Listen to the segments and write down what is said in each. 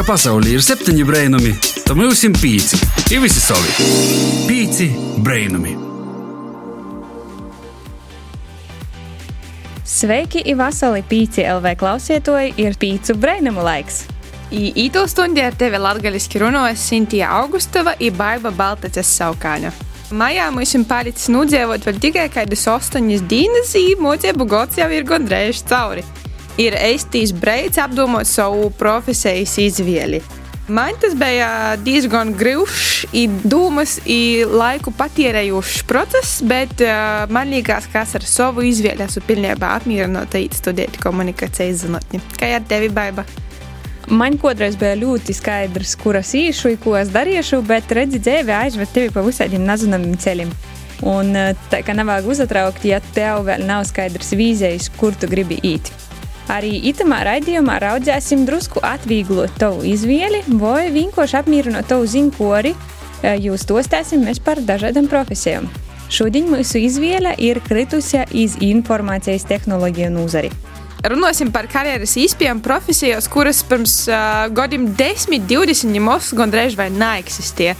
ka pasaulē ir septiņi brainami, tad mums ir pieci. Ir visi savi. Pieci brainami. Sveiki, Ivasali, pīci LV klausietoji, ir pīcu brainamu laiks. I īto stundu ar tevi latgaliski runājas Sintija Augustova un Baiva Baltaces saukāņa. Maijā mums ir palicis nudzīvot vēl tikai kādas astoņas dienas, un mocību gads jau ir gandrīz cauri. Ir eistīs breids apdomot savu profesijas izvēli. Man tas bija diezgan grūts, dūmas, laiku patērējošs process, bet uh, man liekas, ka ar savu izvēli esmu pilnībā apmierināta studēt komunikācijas zinātni. Kā ar tevi, Baiba? Man kādreiz bija ļoti skaidrs, kuras īšu, ko es darīšu, bet redzi, dzīve aizved tevi pa visādiem nezināmiem ceļiem. Un tā kā nevajag uzatraukt, ja tev vēl nav skaidrs vīzijas, kur tu gribi iet. Arī itamā raidījumā raudzēsim drusku atvieglot tavu izvēli vai vienkārši apmierinot tavu ziņkori, jūs dostēsim mēs par dažādām profesijām. Šodien mūsu izvēle ir kritusi iz informācijas tehnoloģiju nozari. Runāsim par karjeras izpējām profesijās, kuras pirms uh, gadiem 10, 20 mums gandrīz vai neeksistē.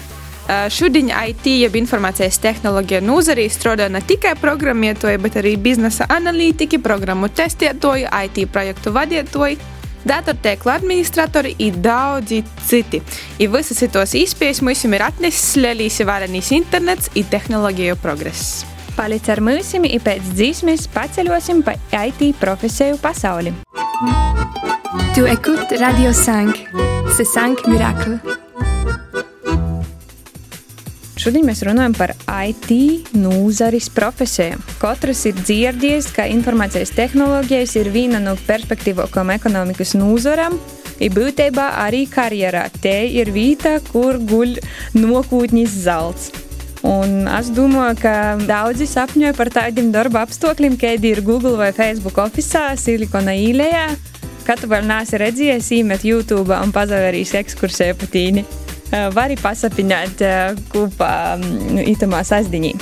Uh, šodien IT, jeb informācijas tehnoloģija nozarī strādā ne tikai programmētoji, bet arī biznesa analītiķi, programmu testētoji, IT projektu vadītoji, datortēklu administratori un daudzi citi. I visas šitos izpējas mums ir atnesis lielīs varenīs internets un tehnoloģiju progress. Palic ar mums, un pēc dzīsmes paceļosim pa IT profesiju pasauli. Tu écoutes Radio 5, c'est 5 Miracle. Šodien mēs runājam par IT nozares profesijām. Katrs ir dzirdējis, ka informācijas tehnoloģijas ir viena no perspektīvākajām ekonomikas nozarēm. Ir būtībā arī karjerā. Te ir vieta, kur guļ nokūtnis zelts. Un es domāju, ka daudzi sapņoja par tādiem darba apstākļiem, kādi ir Google vai Facebook oficiālā, Silikona īlējā. Kad tu vēl neesi redzējis, iemet YouTube un pazavērīs ekskursiju patīni. Vari pasapņot kopā itamā sasdiņā.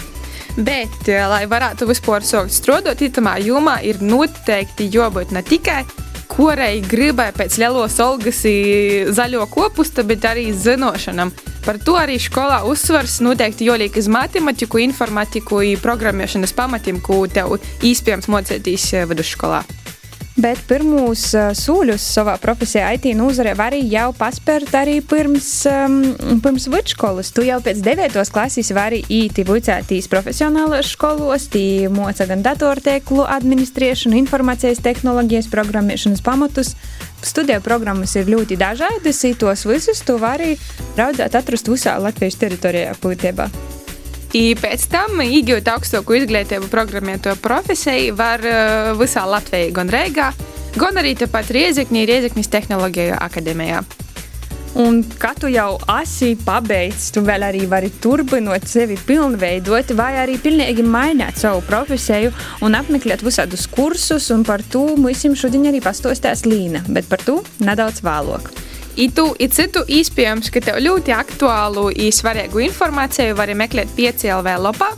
Bet, lai varētu vispār sākt strādāt, itamā jomā ir noteikti jābūt ne tikai kurai gribēja pēc lielos algas zaļo kopusta, bet arī zināšanām. Par to arī skolā uzsvars noteikti jāliek uz matemātiku, informatiku un programmēšanas pamatiem, ko tev īstenībā mocētīs vidusskolā. Bet pirmos uh, soļus savā profesijā IT nozarē var jau paspērt arī pirms, um, pirms vidusskolas. Tu jau pēc 9. klases vari īti vuicētīs profesionālās skolos, tī moca gan datortēklu administrēšanu, informācijas tehnoloģijas, programmēšanas pamatus. Studiju programmas ir ļoti dažādas, tos visus tu vari raudzēt atrast visā Latvijas teritorijā būtībā. I pēc tam iegūt augstāko izglītību programmēto profesiju var visā Latvijā, gan Reigā, gan arī tepat Riezekņī, Riezekņas tehnoloģiju akadēmijā. Un, kad tu jau esi pabeidzis, tu vēl arī vari turpināt sevi pilnveidot, vai arī pilnīgi mainīt savu profesiju un apmeklēt visādus kursus. Par to mums šodien arī pastostās Līna, bet par to nedaudz vēlāk. I tu, i citu iespējams, ka tev ļoti aktuālu un svarīgu informāciju var meklēt 5LV lopā,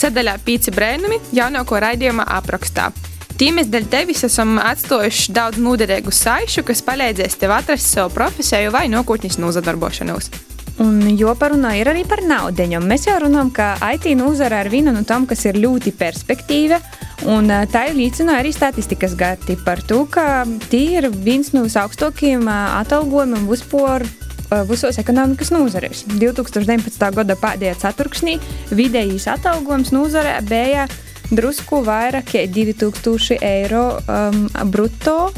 sadaļā 5 brēnumi jaunāko raidījuma aprakstā. Tīmēs dēļ tevis esam atstājuši daudz noderīgu saišu, kas palīdzēs tev atrast savu profesiju vai nākotnes nozadarbošanos. Un joparunā ir arī par naudu. Mēs jau runājam, ka IT nozara ir viena no tām, kas ir ļoti perspektīva. Un tā ir līdzina arī statistikas gati par to, ka tie ir viens no visaugstākajiem atalgojumiem vispār visos ekonomikas nozarēs. 2019. gada pēdējā ceturksnī vidējais atalgojums nozarē bija drusku vairāk kā 2000 eiro um, brutto.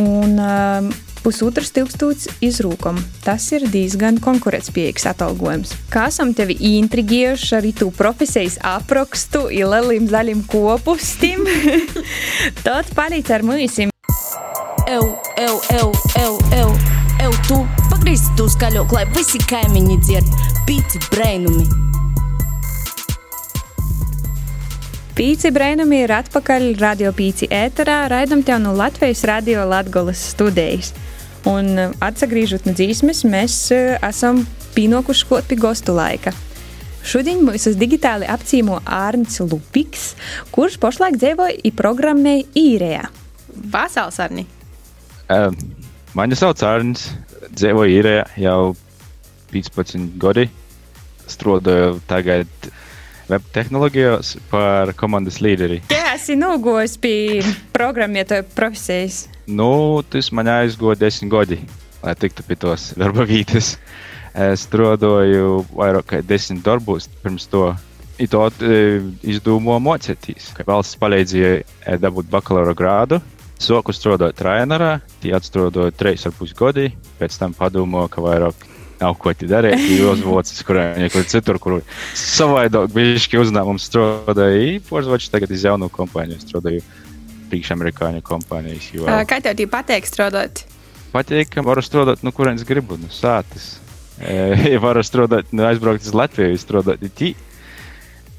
Un, um, pusotras tūkstotis izrūkam. Tas ir diezgan konkurētspējīgs atalgojums. Kā esam tevi intrigējuši arī tu profesijas aprakstu, ilēlim zaļim kopustim, tad palīdz ar mūsim. Eu, eu, eu, eu, eu, eu, tu pagrīzi tu skaļāk, lai visi kaimiņi dzird pīci brainumi. Pīci brainami ir atpakaļ radio pīci ēterā, raidam tev no Latvijas radio Latgolas studijas. Un uh, atgriežot no dzīsmes, mēs uh, esam pienākuši kaut pie gostu laika. Šodien mums uz digitāli apcīmo Arnits Lupiks, kurš pašlaik dzīvo i programmē īrējā. Vasals, Arni! Uh, mani sauc Arnits. dzīvoju īrē jau 15 gadi. Strādāju tagad web tehnoloģijās par komandas līderi. Jā, esi nogojis pie programmētāja profesijas. Nu, tas man aizgoja desmit gadi, lai tiktu pie tos darba vietas. Es strādāju vairāk kā desmit darbos pirms to. I to e, izdomāju mocīties, ka valsts palīdzīja e, dabūt bakalaura grādu. Soku strādāju trainerā, tie atstrādāju trīs ar pus gadi, pēc tam padomāju, ka vairāk nav ko te darīt. Ir uzvocis, kurā ir citur, kur savādāk bišķi uzņēmums strādāja. Porzoči tagad iz jaunu kompāniju strādāju priekšamerikāņu kompānijas. Jo Ā, Kā tev tie patīk strādāt? patīk, ka varu strādāt, nu, kurienes gribu, nu, sātas. E, ja varu strādāt, nu, aizbraukt uz Latviju, strādāt tī.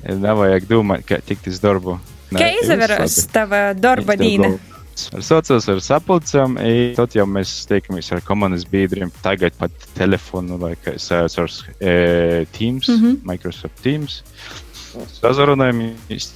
E, Nevajag domāt, kā tikt uz darbu. Nē, Kā ir izveras labi. tava darba Viņš tev dīna? galvā. Ar sociālos ar sapulcēm, tad jau mēs tiekamies ar komandas biedriem. Tagad pat telefonu, vai kā es saucu, e, Teams, mm -hmm. Microsoft Teams. Sazarunājamies,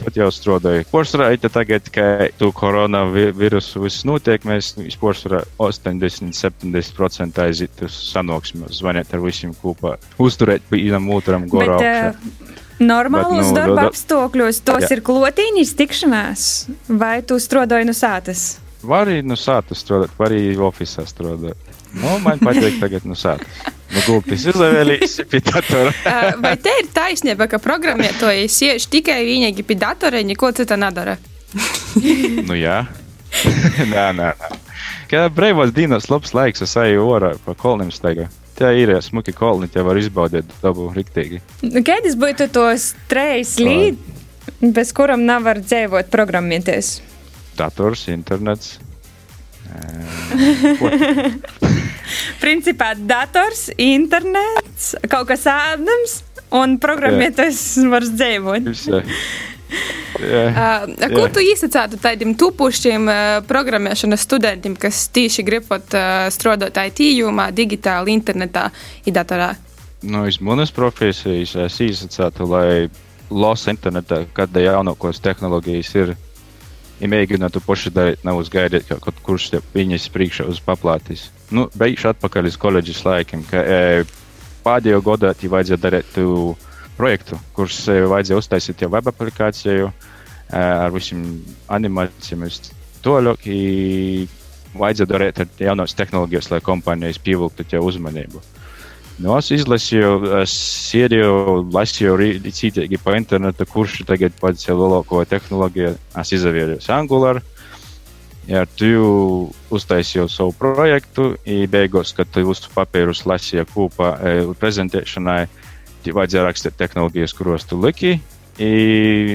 tad jau strādāju. Porcelāna ir tagad, ka tu koronavīrusu viss notiek, mēs porcelāna 80-70% aiziet uz sanāksmi, zvaniet ar visiem kopā, uzturēt vienam otram goru Bet, uh, Normālos nu, darba da- apstākļos tos Jā. ir klotīņas tikšanās, vai tu strādāji no sātas? Var arī no sāta strādāt, var arī oficiālā strādāt. Nu, man patīk tagad no sāta. Nu, gultis izvēlējis pie datora. Vai te ir taisnība, ka programmētāji siež tikai vienīgi pie datora, neko citu nedara? nu, jā. nē, nē, nē. Kā brīvās dienas labs laiks, es eju orā pa kolnim staigā. Tā ir smuki kolni, tie var izbaudīt dabu riktīgi. Nu, Kādas būtu tos trīs līdzi, bez kuram nevar dzīvot programmēties? Dators, internets. Principā dators, internets, kaut kas ēdams un programmētājs var dzīvot. Jā. Uh, ko tu iesacītu tādiem tupušiem uh, programmēšanas studentiem, kas tieši gribot uh, strādāt IT jomā, digitāli, internetā, datorā? Nu, iz manas profesijas es izsacētu, lai lasa internetā, kāda jaunākos tehnoloģijas ir. Ja mēģinātu paši darīt, nav uzgaidīt, ka kaut kurš viņas priekšā uz paplātīs. Nu, beigšu atpakaļ uz koledžas laikiem, ka e, pēdējo gadā tie vajadzēja darīt tu projektu, kurš e, vajadzēja uztaisīt jau web aplikāciju e, ar visiem animācijām. uz Toļok, i vajadzēja darīt ar jaunas tehnoloģijas, lai kompānijas pievilktu tie uzmanību. Nu, es izlasīju, es sēdēju, lasīju rīcīgi pa internetu, kurš tagad pats ir lielāko tehnoloģiju. Es izvēlējos Angular. Ja tu uztaisīji savu projektu, un beigās, kad tu uz papīrus lasīji kopā e, prezentēšanai, tev vajadzēja rakstīt tehnoloģijas, kuros tu liki. I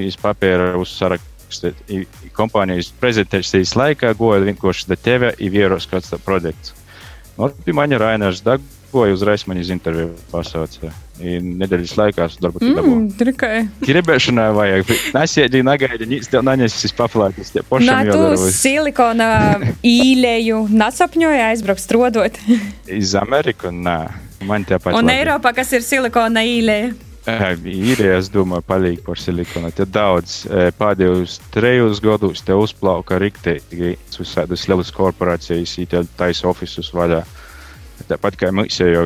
iz papīra uzsarakstīt i- i kompānijas prezentācijas laikā, goja vienkārši da tevi, vieros kāds tā projekts. Nu, pie maņa Rainers Dagoja uzreiz man iz interviju pasauca. Nedēļas laikā es darbu mm. dabūju. Mm, Tikai. Gribēšanai vajag. Nesēdi, negaidi, nīc tev naņesis paplātis. Tie Nā, tu silikona īlēju nesapņoja aizbraukt strodot. Iz Ameriku? Nē. Man paši. Un Eiropā, kas ir silikona īlēja? Ir, es domāju, palīgi par silikonu. Te daudz eh, pēdējos trejus gadus te uzplauka riktīgi visādas lielas korporācijas, īstenībā taisa ofisus vaļā. Tāpat kā mums jau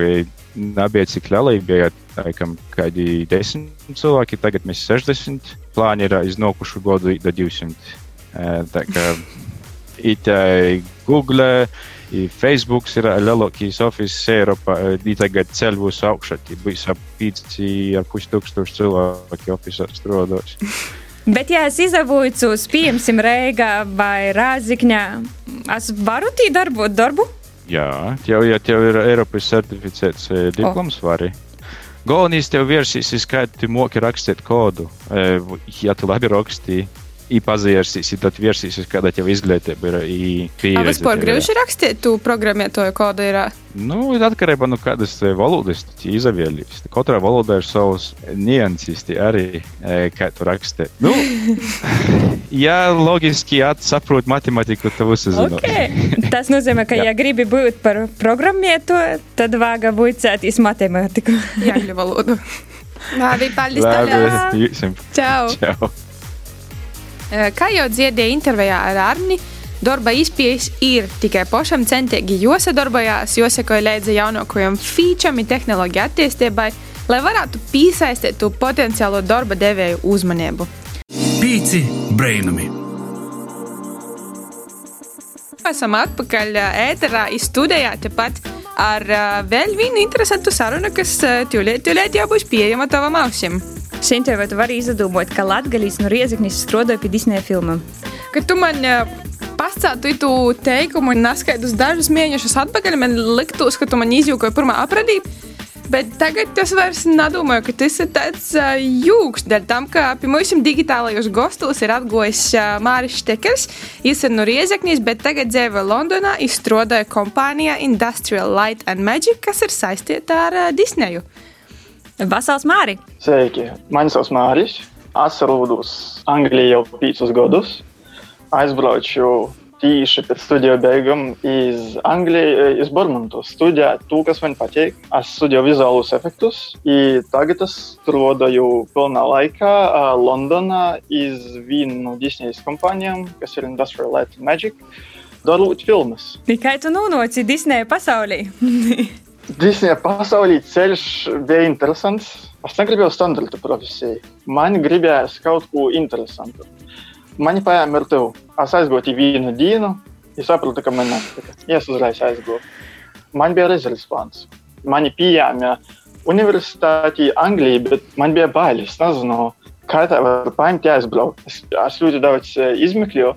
nebija cik liela, bija laikam kādi desmit cilvēki, tagad mēs 60. Plāni ir iznākuši gadu do 200. Eh, Tā kā itā Google, i Facebook ir lielākais oficiāls Eiropā. I tagad ceļ būs augšā, tie būs ap 5,5 tūkstoši cilvēki oficiāli strādājot. Bet, ja es izavoju uz piemēram Reigā vai Rāzikņā, es varu tī darbot darbu? Jā, jau, ja tev ir Eiropas certificēts eh, diploms, oh. vari. Galvenais tev virsīs, kā tu moki rakstīt kodu. Eh, Ja tu labi rakstīji, pazīstīs, tad virsīs, kāda tev izglītība ir. i A pieredze vispār tev ir. gribējuši rakstīt, tu programmētoju kodu ir. ā? Nu, atkarībā no kādas eh, valodas tu izvēlies. Katrā valodā ir savs nianses, tie arī, eh, kā tu raksti. Nu, ja loģiski saproti matemātiku, tad viss ir zināms. Okay. Tas nozīmē, ka, Jā. ja gribi būt par programmētoju, tad vāga buļcētīs matemātiku. Jāņu valodu. Labi, paldies! Labi, Labi, jums. Čau! Čau. Eh, Kā jau dzirdēju intervijā ar Arni, darba izpējas ir tikai pašam centīgi jāsadarbojās, jāsekoja līdzi jaunākajam featuram un tehnoloģiju attīstībai, lai varētu piesaistīt to potenciālo darba devēju uzmanību. Pīci brainami! Esam atpakaļ ēterā, studijā tepat ar vēl vienu interesantu sarunu, kas tūlīt, tūlīt jau būs pieejama tavam ausim. Šeit vai tu vari izdomāt, ka Latvijas no Rieziknis strādāja pie Disneja filmām? Kad tu man pastāstītu tu teikumu un neskaidrs dažus mēnešus atpakaļ, man liktos, ka tu man izjūkoji pirmā apradī. Bet tagad es vairs nedomāju, ka tas ir tāds uh, jūgs. Dēļ tam, ka pie mums digitālajos gastos ir atgojis uh, Māris Štekers. Viņš ir no Riezekņas, bet tagad dzīvo Londonā. Viņš strādāja kompānijā Industrial Light and Magic, kas ir saistīta ar uh, Disneju. Vasals Māri! Sveiki! Mani sauc Māris. Atceros Anglijā jau piecus gadus. Aizbraucu tieši pēc studiju beigām iz Angliju, iz Bormontu studēt to, kas man patīk. Es studēju vizuālus efektus, tagad es strādāju pilnā laikā Londonā iz vienu no Disnejas kompānijām, kas ir Industrial Light and Magic, darot filmas. Tikai tu nonāci Disneja pasaulī! Disneja pasaulī ceļš bija interesants. Es negribēju standarta profesiju. Man gribējās kaut ko interesantu. Man paņēma ar tevi. Es aizgāju vienu dienu, es sapratu, ka man nepatika. Es uzreiz aizgāju. Man bija rezerves plāns. Mani pieņēma universitātī Anglijā, bet man bija bailes. Es nezinu, kā tā var paņemt, aizbraukt. Es, es ļoti daudz izmeklēju,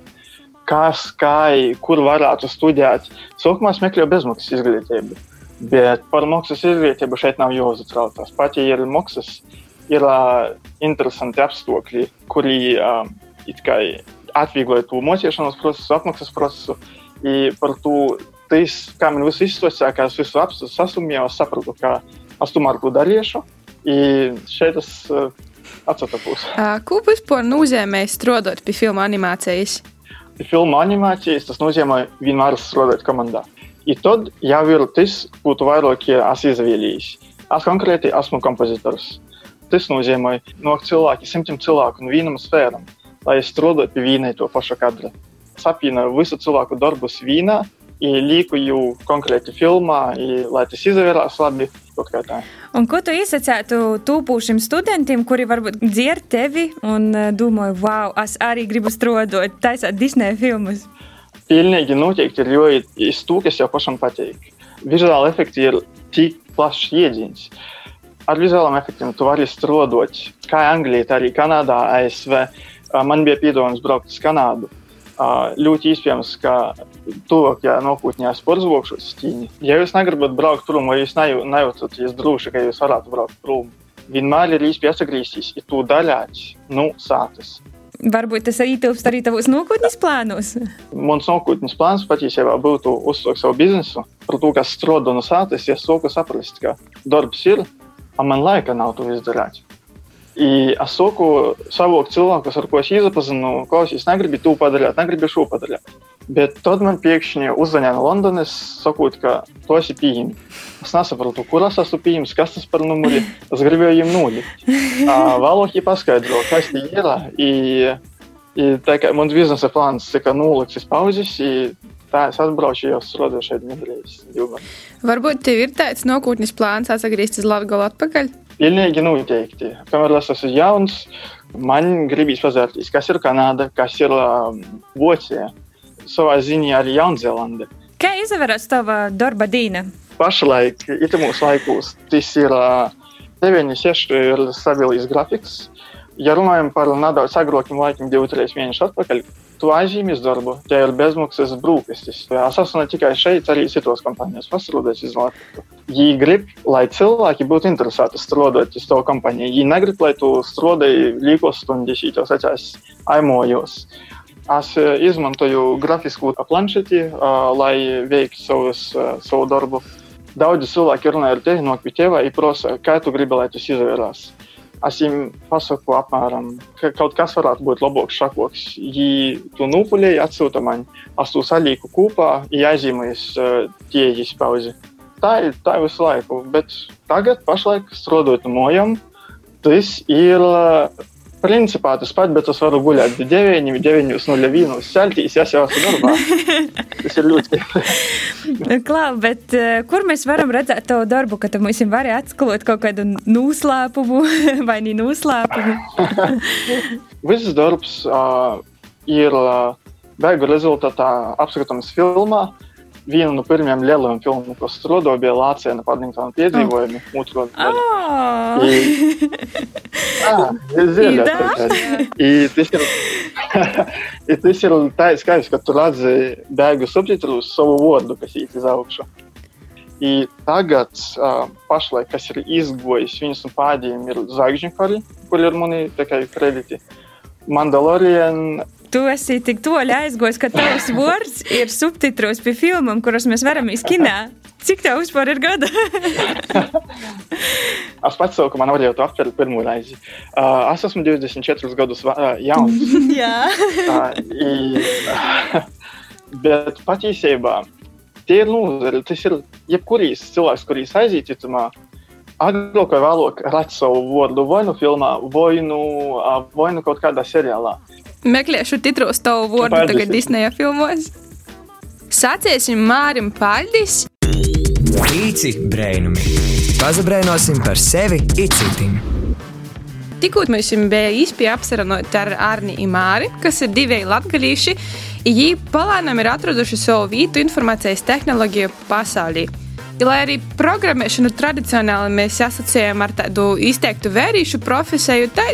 kas, kā, kur varētu studēt. Sākumā es meklēju bezmaksas izglītību. Bet par maksas izglītību šeit nav jāuztraucas. Pat ja ir maksas, ir uh, interesanti apstākļi, kuri uh, atviegloja to mocīšanās procesu, apmaksas procesu. Par to, tas, kā man viss es visu apstāstu sasumīju, es sapratu, ka es tomēr to darīšu. Šeit es uh, atsatapos. Ko vispār nozīmē strādāt pie filmu animācijas? Filmu animācijas tas nozīmē vienmēr strādāt komandā. I tad jau ir tas, ko tu vairāk esi izvēlējies. Es konkrēti esmu kompozitors. Tas nozīmē, no cilvēkiem, simtiem cilvēku no vienam sfēram, lai es strādātu pie viena to paša kadra. Sapīnu visu cilvēku darbus vienā, lieku jau konkrēti filmā, i, lai tas izvērās labi. Un ko tu iesacētu tūpošiem studentiem, kuri varbūt dzird tevi un domāju, wow, es arī gribu strādāt, taisīt Disneja filmas? Pilnīgi noteikti ir to, kas jau pašam patīk. Vizuāli efekti ir tik plašs jēdziens. Ar vizuāliem efektiem tu vari strādāt kā Anglijā, tā arī Kanādā, ASV. Man bija piedoms braukt uz Kanādu. Ļoti iespējams, ka tuvākajā nākotnē es uz Ķīnu. Ja jūs negribat braukt prom, vai jūs nejūtaties droši, ka jūs varētu braukt prom, vienmēr ir iespēja atgriezties, ja to daļāt, nu, sākas. Varbūt tas arī tilpst arī tavos nākotnes plānos. Mans nākotnes plāns patiesībā būtu uzsākt savu biznesu. Par to, kas strādā no sātes, ja sāku saprast, ka darbs ir, un man laika nav to izdarīt. I es saku savok cilvēkus, ar ko es iepazinu, ko es negribu to padarīt, negribu šo padarīt. Bet tad man pēkšņi uzzvanīja no Londonas, sakot, ka tu esi pieejams. Es nesapratu, kur es esmu pieejams, kas tas par numuri. Es gribēju viņam nolikt. Vēlāk viņa paskaidroja, kas tie ir. I, i, tā kā mans biznesa plāns tika nolikts uz pauzes, tā es atbraucu jau strādāju šeit nedēļas. Varbūt tev ir tāds nākotnes plāns atgriezties uz Latviju atpakaļ? Pilnīgi noteikti. Kamēr es esmu jauns, man gribīs pazērties, kas ir Kanāda, kas ir Vācija, savā ziņā arī Jaunzēlande. Kā izvērās tava darba dīna? Pašlaik, itimos laikos, tas ir uh, 9-6 ir stabilis grafiks. Ja runājam par nedaudz agrākiem laikiem, 2-3 mēnešus atpakaļ, tu aizzīmies darbu, ja ir bezmaksas brūkastis. Es esmu ne tikai šeit, arī citos kompānijās pastrādājis uz Latviju. Viņi grib, lai cilvēki būtu interesēti strādāt uz to kompāniju. Viņi negrib, lai tu strādāji līkos stundas, jau secās aimojos. Es izmantoju grafisku planšeti, lai veiktu savus, savu darbu. Daudzi cilvēki runāja ar tevi no Kvitēva, ir prasa, kā tu gribi, lai tas izvērās. Es viņiem pasaku, apmēram, ka kaut kas varētu būt labāks, šakoks. Ja tu nūpuļēji, atsūta man, es to salīku kopā, ja aizzīmējas uh, tie izpauzi. Tā ir tā visu laiku, bet tagad, pašlaik, strādājot no mojām, tas ir uh, principā tas pats, bet es varu gulēt 9, 9, 0, 1 celtīs, ja jau esmu darbā. Tas ir ļoti Klau, bet uh, kur mēs varam redzēt tavu darbu, ka tu mums vari atklāt kaut kādu noslēpumu vai ne noslēpumu? Viss darbs uh, ir uh, beigu rezultātā apskatāms filmā. Viena no pirmajām lielajām filmām, ko strādāju, bija Lācija Padingtona piedzīvojumi. Oh. Otru. Oh. Ah, zinu, I, tas ir, tas ir tā skaisti, ka tu redzi beigu subtitrus savu vārdu, kas iet uz augšu. I tagad, uh, pašlaik, kas ir izgojis, viens no pēdējiem ir Zvaigžņu kari, kur ir mani kredīti. Mandalorian Tu esi tik toļi aizgojis, ka tavs vārds ir subtitros pie filmām, kuras mēs varam izkināt. Cik tev vispār ir gada? es pats saku, ka man vajadzētu aptvert pirmo reizi. Uh, es esmu 24 gadus uh, jauns. Jā. uh, i, bet patiesībā tie ir nozari. Tas ir jebkurīs cilvēks, kurīs aiziet citumā. Agrāk vai vēlāk redz savu vārdu vai nu filmā, vai nu, vai nu kaut kādā seriālā. Meklēšu titros tavu vārdu tagad Disneja filmos. Sacēsim Mārim Paļdis. Pīci brēnumi. Pazabrēnosim par sevi icitim. Tikko mēs bijām īstenībā apsarunāti ar Arni Imāri, kas ir divi latgadījuši. Viņi palēnām ir atraduši savu vietu informācijas tehnoloģiju pasaulī. Lai arī programmēšanu tradicionāli mēs asociējam ar tādu izteiktu vērīšu profesiju, tā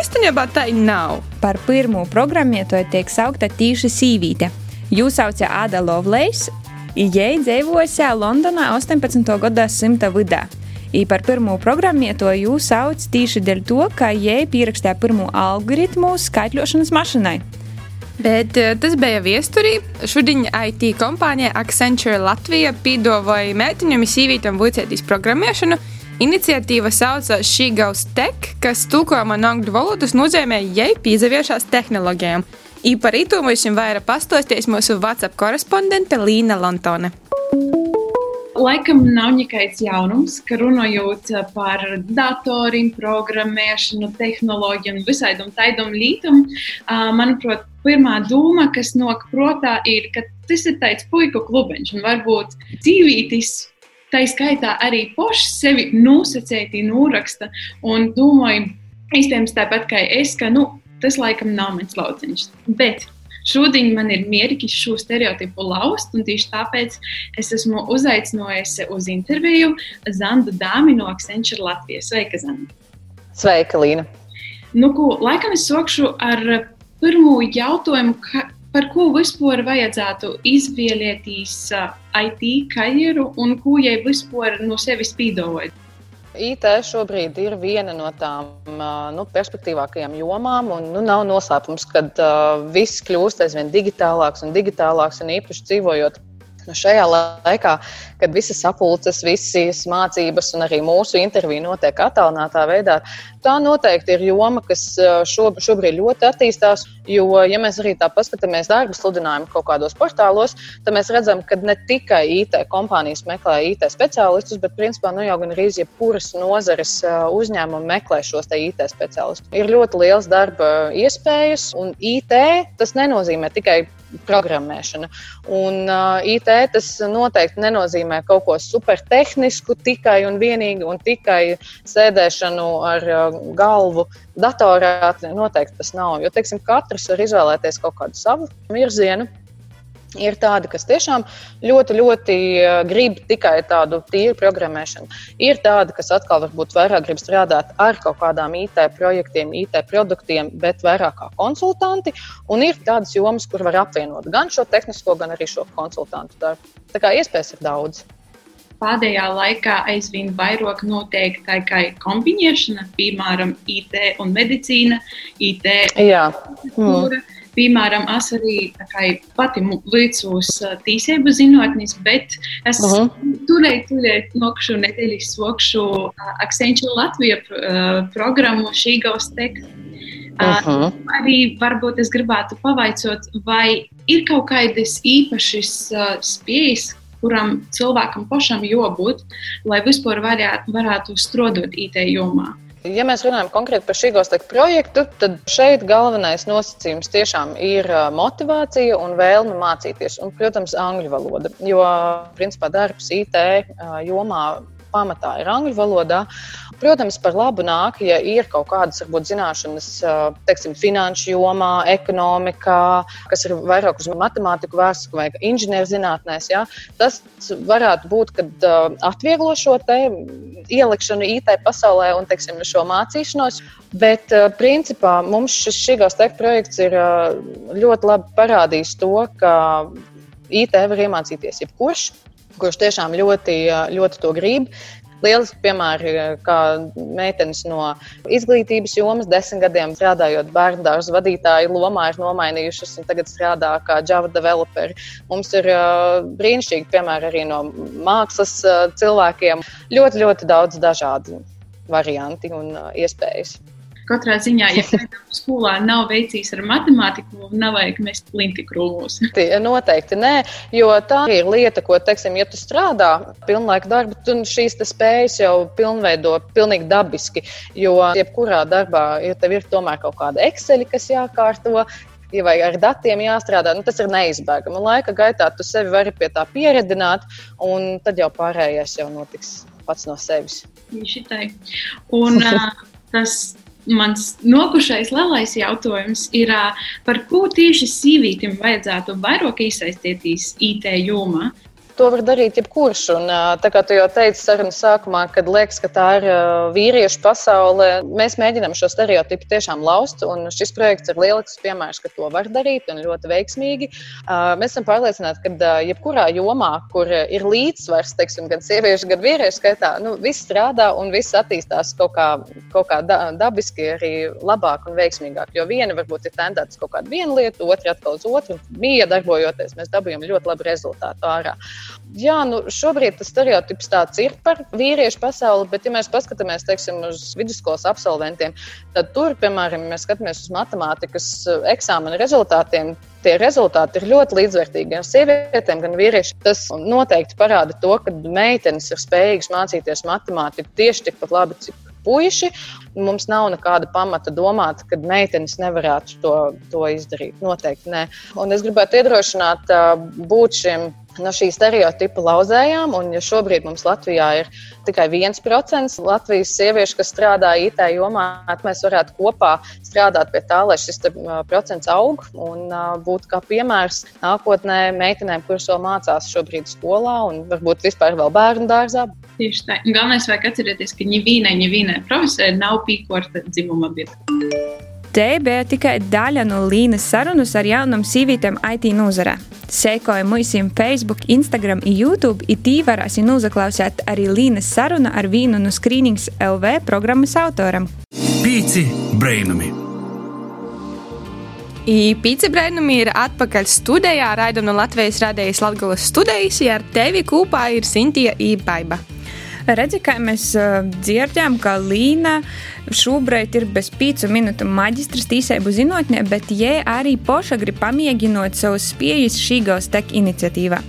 īstenībā tā nav. Par pirmo programmētoju tiek saukta tīša sīvīte. Jūs saucat Ada Lovlejs, Ijai dzīvoja Londonā 18. gadsimta vidū. I par pirmo programmētoju jūs sauc tieši dēļ to, ka jai pierakstīja pirmo algoritmu skaitļošanas mašīnai. Bet eh, tas bija viesturī. Šodien IT kompānija Accenture Latvija pīdavoja mētiņam sīvītam vicētīs programmēšanu. Iniciatīva saucās She Goes Tech, kas tulkojumā no angļu valodas nozīmē jai pīzaviešās tehnoloģijām. I par to mums vairāk pastostīs mūsu WhatsApp korespondente Līna Lantone laikam nav nekāds jaunums, ka runājot par datoriem, programmēšanu, tehnoloģiju un visādam tādam lītam, manuprāt, pirmā doma, kas nāk prātā, ir, ka tas ir tāds puiku klubiņš un varbūt dzīvītis. Tā skaitā arī poši sevi nosacēti, noraksta un domāju, iespējams, tāpat kā es, ka nu, tas laikam nav mans lauciņš. Bet Šodien man ir mierīgi šo stereotipu laust, un tieši tāpēc es esmu uzaicinājusi uz interviju Zandu Dāmi no Accenture Latvijas. Sveika, Zanda! Sveika, Līna! Nu, ko, laikam es sākšu ar pirmo jautājumu, ka, par ko vispār vajadzētu izvēlēties IT karjeru un ko jai vispār no sevis pīdojot. IT šobrīd ir viena no tām nu, perspektīvākajām jomām, un nu, nav noslēpums, ka uh, viss kļūst aizvien digitālāks un digitālāks, un īpaši dzīvojot Nu, šajā laikā, kad visas sapulces, visas mācības un arī mūsu intervija notiek attālinātā veidā, tā noteikti ir joma, kas šo, šobrīd ļoti attīstās. Jo, ja mēs arī tā paskatāmies darba sludinājumu kaut kādos portālos, tad mēs redzam, ka ne tikai IT kompānijas meklē IT speciālistus, bet principā nu, jau gan arī jebkuras nozares uzņēmumi meklē šos IT speciālistus. Ir ļoti liels darba iespējas, un IT tas nenozīmē tikai programmēšana. Un uh, IT tas noteikti nenozīmē kaut ko supertehnisku tikai un vienīgi un tikai sēdēšanu ar uh, galvu datorā. Noteikti tas nav. Jo, teiksim, katrs var izvēlēties kaut kādu savu virzienu. Ir tādi, kas tiešām ļoti, ļoti eh, grib tikai tādu tīru programmēšanu. Ir tādi, kas atkal varbūt vairāk grib strādāt ar kaut kādām IT projektiem, IT produktiem, bet vairāk kā konsultanti. Un ir tādas jomas, kur var apvienot gan šo tehnisko, gan arī šo konsultantu darbu. Tā kā iespējas ir daudz. Pēdējā laikā aizvien vairāk notiek tā kā kombinēšana, piemēram, IT un medicīna, IT. Jā. Mm. Piemēram, es arī kā, pati līdzos tīsību zinātnīs, bet es uh -huh. turēju, turēju nokšu nedēļas sokšu Accenture Latvija programmu šī gaustek. Uh -huh. Arī varbūt es gribētu pavaicot, vai ir kaut kādas īpašas spējas, kuram cilvēkam pašam jābūt, lai vispār varētu, varētu strādāt IT jomā. Ja mēs runājam konkrēti par šī gala projektu, tad šeit galvenais nosacījums tiešām ir motivācija un vēlme mācīties. Un, protams, angļu valoda. Jo, principā, darbs IT jomā pamatā ir angļu valodā. Protams, par labu nāk, ja ir kaut kādas varbūt, zināšanas, teiksim, finanšu jomā, ekonomikā, kas ir vairāk uz matemātiku vērsts vai inženierzinātnēs. Ja? Tas varētu būt, kad atvieglo šo ielikšanu IT pasaulē un teiksim, šo mācīšanos. Bet, principā, mums šis šīgās tech projekts ir ļoti labi parādījis to, ka IT var iemācīties jebkurš kurš tiešām ļoti, ļoti to grib. Lieliski piemēri, kā meitenes no izglītības jomas, desmit gadiem strādājot bērnu dārza vadītāju lomā, ir nomainījušas un tagad strādā kā Java developeri. Mums ir uh, brīnišķīgi piemēri arī no mākslas uh, cilvēkiem. Ļoti, ļoti daudz dažādu variantu un uh, iespējas. Katrā ziņā, ja kādam skolā nav veicis ar matemātiku, nav vajag mest linti krūmos. Noteikti nē, jo tā ir lieta, ko, teiksim, ja tu strādā pilnlaika darbu, tad šīs spējas jau pilnveido pilnīgi dabiski. Jo jebkurā darbā, ja tev ir tomēr kaut kāda Excel, kas jākārto, ja vai ar datiem jāstrādā, nu, tas ir neizbēgami. Laika gaitā tu sevi vari pie tā pieredzināt, un tad jau pārējais jau notiks pats no sevis. Šitai. Un uh, tas mans nokušais lielais jautājums ir, par ko tieši sīvītim vajadzētu vairāk iesaistīties IT jomā? To var darīt jebkurš. Un, tā kā tu jau teici sarunas sākumā, kad liekas, ka tā ir vīriešu pasaule, mēs mēģinām šo stereotipu tiešām laust. Šis projekts ir lielisks piemērs, ka to var darīt un ļoti veiksmīgi. Mēs esam pārliecināti, ka jebkurā jomā, kur ir līdzsvars, teiksim, gan sieviešu, gan vīriešu skaitā, nu, viss strādā un viss attīstās kaut kā, kaut kā dabiski arī labāk un veiksmīgāk. Jo viena varbūt ir tendēta uz kaut kādu vienu lietu, otra atkal uz otru. Mīja darbojoties, mēs dabūjām ļoti labu rezultātu ārā. Jā, nu šobrīd tas stereotips tāds ir par vīriešu pasauli, bet, ja mēs paskatāmies teiksim, uz vidusskolas absolventiem, tad tur, piemēram, ja mēs skatāmies uz matemātikas eh, eksāmena rezultātiem, tie rezultāti ir ļoti līdzvērtīgi gan sievietēm, gan vīriešiem. Tas noteikti parāda to, ka meitenes ir spējīgas mācīties matemātiku tieši tikpat labi, cik puiši. Mums nav nekāda pamata domāt, ka meitenes nevarētu to, to izdarīt. Noteikti nē. Un es gribētu iedrošināt būt šiem no šī stereotipa lauzējām. Un, ja šobrīd mums Latvijā ir tikai 1% Latvijas sieviešu, kas strādā IT jomā, tad mēs varētu kopā strādāt pie tā, lai šis procents aug un būtu kā piemērs nākotnē meitenēm, kuras vēl mācās šobrīd skolā un varbūt vispār vēl bērnu dārzā. Tieši tā. Galvenais vajag atcerēties, ka ņivīnai, ņivīnai profesē nav pīkorta dzimuma biedra. Te bija tikai daļa no Līnas sarunas ar jaunām sīvītēm IT nozarē. Sekoja mūsim Facebook, Instagram un YouTube, un tī varēsim uzaklausīt arī Līnas sarunu ar vienu no Screenings LV programmas autoram. Pīci brainami! Pīci brainami ir atpakaļ studijā, raidam no Latvijas radējas Latgulas studijas, ja ar tevi kopā ir Sintija Īpaiba. Redzi, kā mēs dzirdējām, ka Līna šobrīd ir bez pīcu minūtu maģistras tīsēbu zinātnē, bet jē arī poša grib pamēģinot savus spējas šī gausa tek iniciatīvā.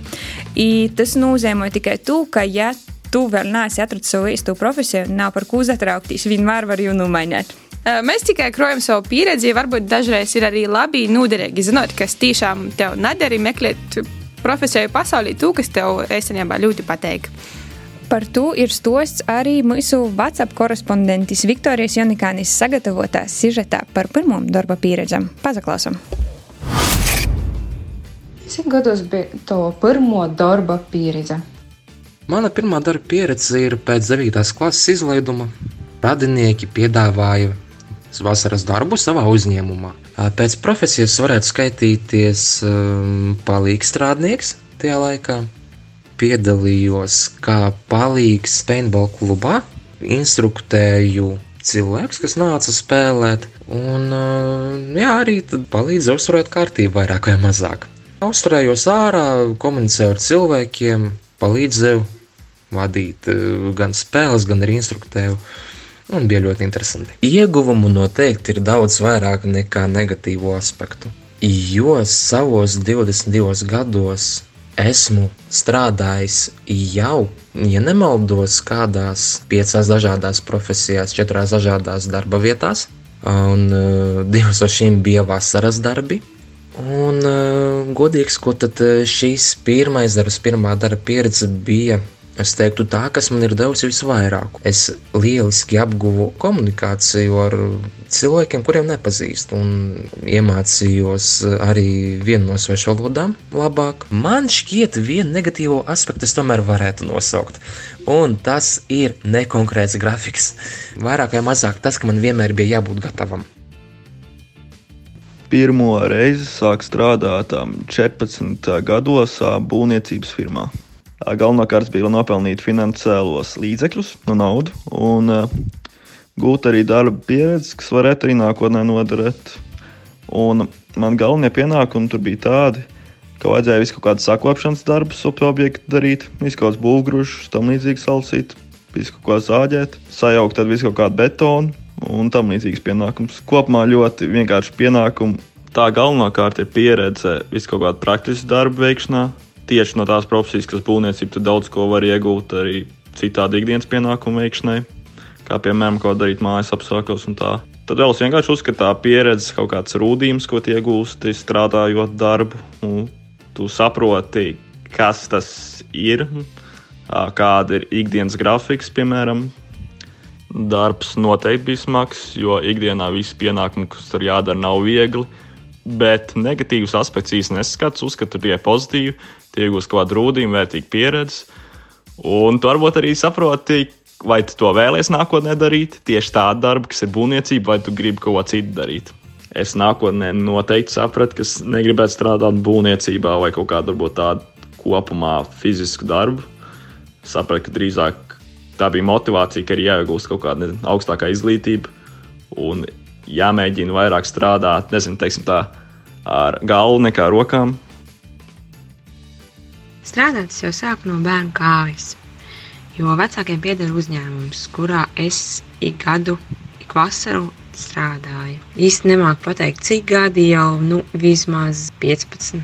I tas nozīmē tikai to, ka ja tu vēl neesi atradzis savu īsto profesiju, nav par ko uzatraukties, vienmēr var jau nomainīt. Mēs tikai krojam savu pieredzi, varbūt dažreiz ir arī labi, noderīgi zinot, kas tiešām tev nedara, meklēt profesiju pasaulī, to, kas tev īstenībā ļoti patīk. Par to ir stosts arī mūsu WhatsApp korespondentis Viktorijas Jonikānis sagatavotās sižetā par pirmo darba pieredzam. Pazaklausam! Cik gados bija tava pirmo darba pieredze? Mana pirmā darba pieredze ir pēc 9. klases izlaiduma. Radinieki piedāvāja vasaras darbu savā uzņēmumā. Pēc profesijas varētu skaitīties um, palīgstrādnieks tajā laikā piedalījos kā palīgs paintball klubā, instruktēju cilvēks, kas nāca spēlēt, un jā, arī palīdzēja uzturēt kārtību vairāk vai mazāk. Uzturējos ārā, komunicēju ar cilvēkiem, palīdzēju vadīt gan spēles, gan arī instruktēju. Un bija ļoti interesanti. Ieguvumu noteikti ir daudz vairāk nekā negatīvo aspektu. Jo savos 22 gados esmu strādājis jau, ja nemaldos, kādās piecās dažādās profesijās, četrās dažādās darba vietās, un uh, divas no šīm bija vasaras darbi. Un, uh, godīgi sakot, šīs pirmais darbs, pirmā darba pieredze bija Es teiktu, tā, kas man ir devusi visvairāk. Es lieliski apguvu komunikāciju ar cilvēkiem, kuriem nepazīstu, un iemācījos arī vienu no svešu valodām labāk. Man šķiet, vienu negatīvo aspektu es tomēr varētu nosaukt. Un tas ir nekonkrēts grafiks. Vairāk vai mazāk tas, ka man vienmēr bija jābūt gatavam. Pirmo reizi sāku strādāt 14 gados būvniecības firmā. Galvenokārt bija nopelnīt finansiālos līdzekļus, no naudu, un gūt arī darba pieredzi, kas varētu arī nākotnē noderēt. Un man galvenie pienākumi tur bija tādi, ka vajadzēja visu kaut kādu sakopšanas darbus, objektu darīt, visu kaut kādus būvgrūžus, tam līdzīgi salsīt, visu kaut ko zāģēt, sajaukt tad visu kaut kādu betonu un tam līdzīgas pienākumus. Kopumā ļoti vienkārši pienākumi. Tā galvenokārt ir pieredze visu kaut kādu praktisku darbu veikšanā, tieši no tās profesijas, kas būvniecība, tu daudz ko var iegūt arī citādi ikdienas pienākumu veikšanai, kā piemēram, ko darīt mājas apstākļos un tā. Tad vēl es vienkārši uzskatu, ka tā pieredze, kaut kāds rūdījums, ko iegūsti strādājot darbu, un tu saproti, kas tas ir, kāda ir ikdienas grafiks, piemēram. Darbs noteikti bija smags, jo ikdienā visi pienākumi, kas tur jādara, nav viegli. Bet negatīvs aspekts īstenībā neskats, uzskatu tikai pozitīvi tie iegūst kaut kādu rūdījumu, vērtīgu pieredzi. Un tu varbūt arī saproti, vai tu to vēlēsies nākotnē darīt, tieši tādu darbu, kas ir būvniecība, vai tu gribi kaut ko citu darīt. Es nākotnē noteikti sapratu, ka negribētu strādāt būvniecībā vai kaut kādā tādu kopumā fizisku darbu. Sapratu, ka drīzāk tā bija motivācija, ka ir jāiegūst kaut kāda augstākā izglītība un jāmēģina vairāk strādāt, nezinu, teiksim tā, ar galvu nekā rokām, Strādāt es jau sāku no bērnu kājas, jo vecākiem pieder uzņēmums, kurā es ik gadu, ik vasaru strādāju. Īsti nemāku pateikt, cik gadi jau, nu, vismaz 15.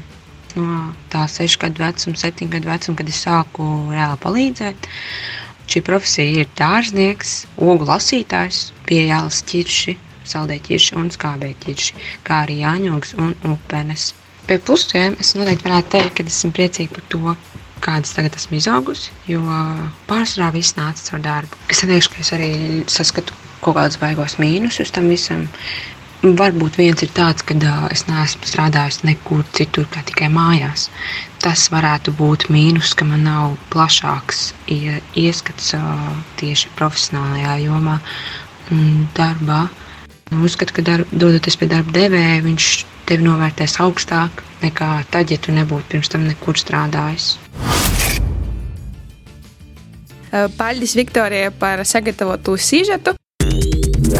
No tā 6 gadu vecuma, 7 gadu vecuma, kad es sāku reāli palīdzēt. Šī profesija ir dārznieks, ogu lasītājs, pieejāls ķirši, saldē ķirši un skābē ķirši, kā arī jāņogs un upenes. Pie plusiem es noteikti varētu teikt, ka esmu priecīga par to, kādas tagad esmu izaugusi, jo pārsvarā viss nāca caur darbu. Es neteikšu, ka es arī saskatu kaut kādus baigos mīnusus tam visam. Varbūt viens ir tāds, ka uh, es neesmu strādājusi nekur citur, kā tikai mājās. Tas varētu būt mīnus, ka man nav plašāks ieskats uh, tieši profesionālajā jomā darbā. Uzskatu, ka darb, dodoties pie darba devēja, viņš tevi novērtēs augstāk nekā tad, ja tu nebūtu pirms tam nekur strādājis. Paldies Viktorijai par sagatavotu sižetu.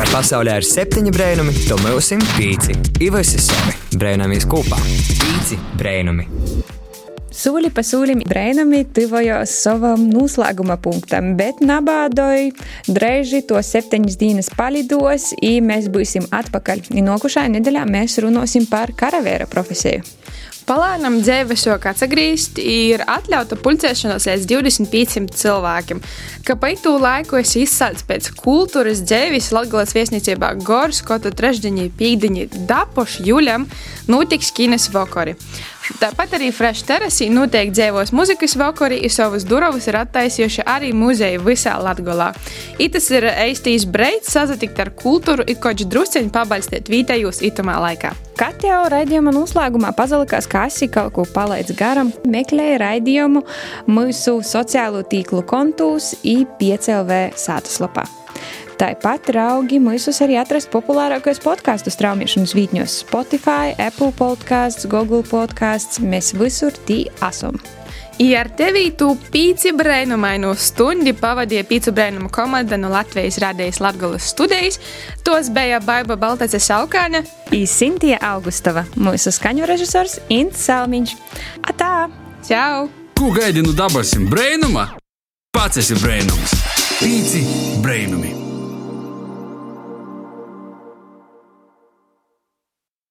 Pasaulē ir septiņi brēnumi, to mūsim pīci. Ivasi savi brēnamies kopā. Pīci brēnumi. Sūli pa sūlim brēnami tuvojos savam noslēguma punktam, bet nabādoj drēži to septiņas dienas palidos, i mēs būsim atpakaļ. I nokušajā nedēļā mēs runāsim par karavēra profesiju. Palēnam dzīvesok atsagrīzt ir atļauta pulcēšanās līdz 25 cilvēkiem. Kāpēc tū laiku es izsācu pēc kultūras dzīves Latgales viesnīcībā Gors, kotu trešdiņi, pīkdiņi, dapoši juļam, notiks kines vokori. Tāpat arī Fresh Terasī noteikti dzīvos muzikas vakari, un savas durvis ir attaisījuši arī muzeji visā Latvijā. Tas ir eistīs breids sazatikt ar kultūru, ir kaut kāds drusceņš pabalstīt vietējos itamā laikā. Kā jau raidījuma noslēgumā pazalikās, ka esi kaut ko palaidis garam, meklēja raidījumu mūsu sociālo tīklu kontūs i5LV sātaslapā. Tāpat raugi mūsos arī atrast populārākos podkāstu straumēšanas vītņos - Spotify, Apple podkāsts, Google podkāsts. Mēs visur tī esam. I ar tevi tu pīci brēnumainu stundi pavadīja pīcu brēnumu komanda no Latvijas Rādējas Latgolas studijas. Tos bija Baiba Baltace Saukāne. I Sintija Augustava, mūsu skaņu režisors Ints Salmiņš. Atā! Čau! Ko gaidi no dabasim brēnuma? Pats esi brēnums! Pīci brēnumi!